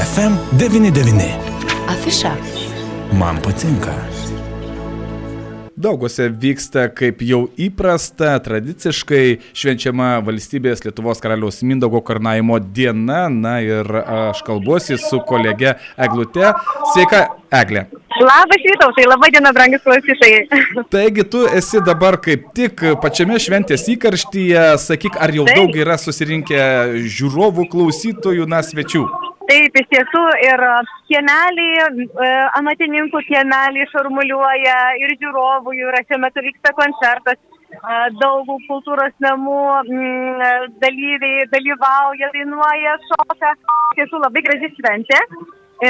FM99. Afiša. Man patinka. Daugose vyksta, kaip jau įprasta, tradiciškai švenčiama valstybės Lietuvos karaliaus Mindaugo karnaimo diena. Na ir aš kalbuosi su kolege Eglute. Sveika, Eglė. Labas rytau, tai laba diena, brangus klausytojai. Taigi tu esi dabar kaip tik pačiame šventės įkarštyje. Sakyk, ar jau Taip. daug yra susirinkę žiūrovų, klausytojų, na, svečių? Taip, iš tiesų ir kiemeliai, e, amatininkų kiemeliai šarmuliuoja ir žiūrovų jų yra, šiuo metu vyksta koncertas. e, Daug kultūros namų mm, dalyviai dalyvauja, dainuoja, šoka. Iš tiesų labai graži šventė.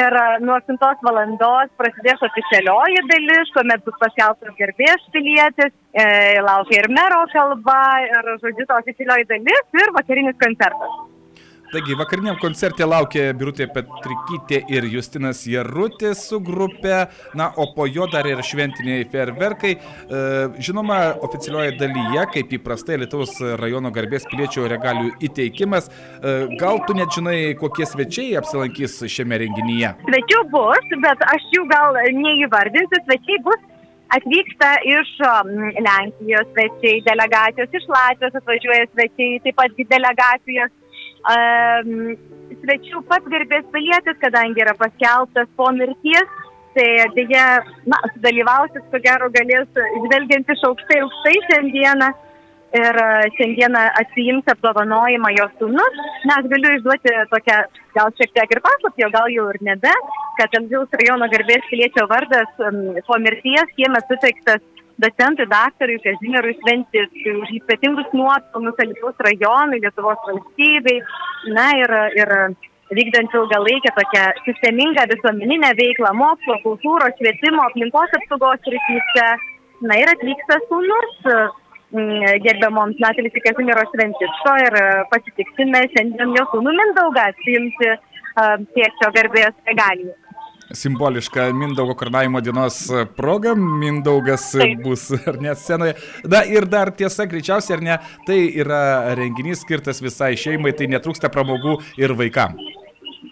Ir e, nuo 8 valandos prasidės oficialioji dalis, kuomet bus paskelbtas garbės pilietis, e, laukia ir mero kalba, ir, žodžiu, oficialioji dalis ir vakarinis koncertas. Taigi, vakariniam koncertė laukia Birutė Petrikytė ir Justinas Jarutis su grupe, na, o po jo dar ir šventiniai ferverkai. E, žinoma, oficialioje dalyje, kaip įprastai, Lietuvos rajono garbės piliečio regalių įteikimas. E, gal tu net žinai, kokie svečiai apsilankys šiame renginyje? Svečių bus, bet aš jų gal neįvardinsiu. Svečiai bus atvyksta iš um, Lenkijos svečiai, delegacijos, iš Latvijos atvažiuoja svečiai, taip pat delegacijos. Svečių pats garbės pilietis, kadangi yra paskelbtas po mirties, tai dėja, na, sudalyvausis, ko gero, galės žvelgiant iš aukštai aukštai šiandieną. Ir šiandieną atsijims apdovanojimą jo sūnus. Na, aš galiu išduoti tokią, gal šiek tiek ir paslaptį, o gal jau ir nebe, kad Amžiaus rajono garbės piliečio vardas po mirties šiemet suteiktas docentui daktarui Kazimierui Šventis už ypatingus nuopelnus Alytaus rajonui, Lietuvos valstybei. Na ir, ir vykdant ilgalaikę tokią sistemingą visuomeninę veiklą mokslo, kultūros, švietimo, aplinkos apsaugos rytyse. Na ir atvyksta sūnus mm, gerbiamoms Natalis Kazimiero Šventiško ir pasitiksime šiandien jo sūnų Mindaugą atsiimti tiečio garbės regalijų. Simboliška Mindaugo karnavimo dienos proga, Mindaugas Taip. bus ar ne scenoje. Na ir dar tiesa, greičiausiai ar ne, tai yra renginys skirtas visai šeimai, tai netrūksta pramogų ir vaikams.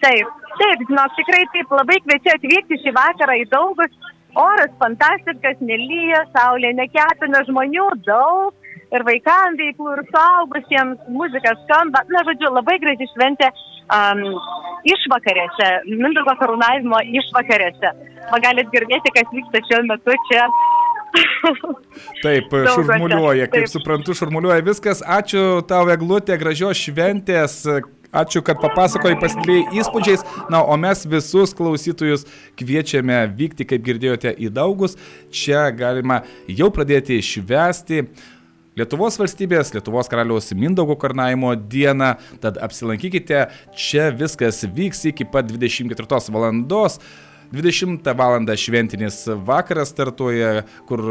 Taip, taip, žinok, tikrai taip, labai kviečiu atvykti šį vakarą į daugus. Oras fantastiškas, nelyja, saulė nekepina žmonių daug. Ir vaikams veiklų, ir suaugusiems muzika skamba. Na, žodžiu, labai graži šventė um, išvakarėse, Mindaugo karūnavimo išvakarėse. Va galit girdėti, kas vyksta šiuo metu čia. Taip, šurmuliuoja, kaip taip. suprantu, šurmuliuoja viskas. Ačiū tau, Eglutė, gražios šventės. Ačiū, kad papasakojai pasidalėjai įspūdžiais. Na, o mes visus klausytojus kviečiame vykti, kaip girdėjote, į daugus. Čia galima jau pradėti švęsti. Lietuvos valstybės, Lietuvos karaliaus Mindaugo karnaimo dieną, tad apsilankykite, čia viskas vyks iki pat 24 valandos. 20 val. šventinis vakaras startuoja, kur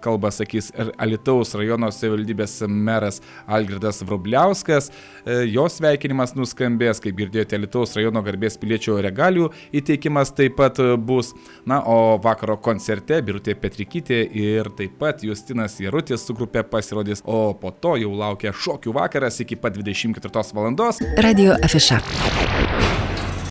kalba sakys ir Alitaus rajono savivaldybės meras Algirdas Vrubliauskas. E, Jo sveikinimas nuskambės, kaip girdėjote, Alitaus rajono garbės piliečio regalių įteikimas taip pat bus. Na, o vakaro koncerte Birutė Petrikytė ir taip pat Justinas Jarutis su grupė pasirodys, o po to jau laukia šokių vakaras iki pat 24 val. Radio Afiša.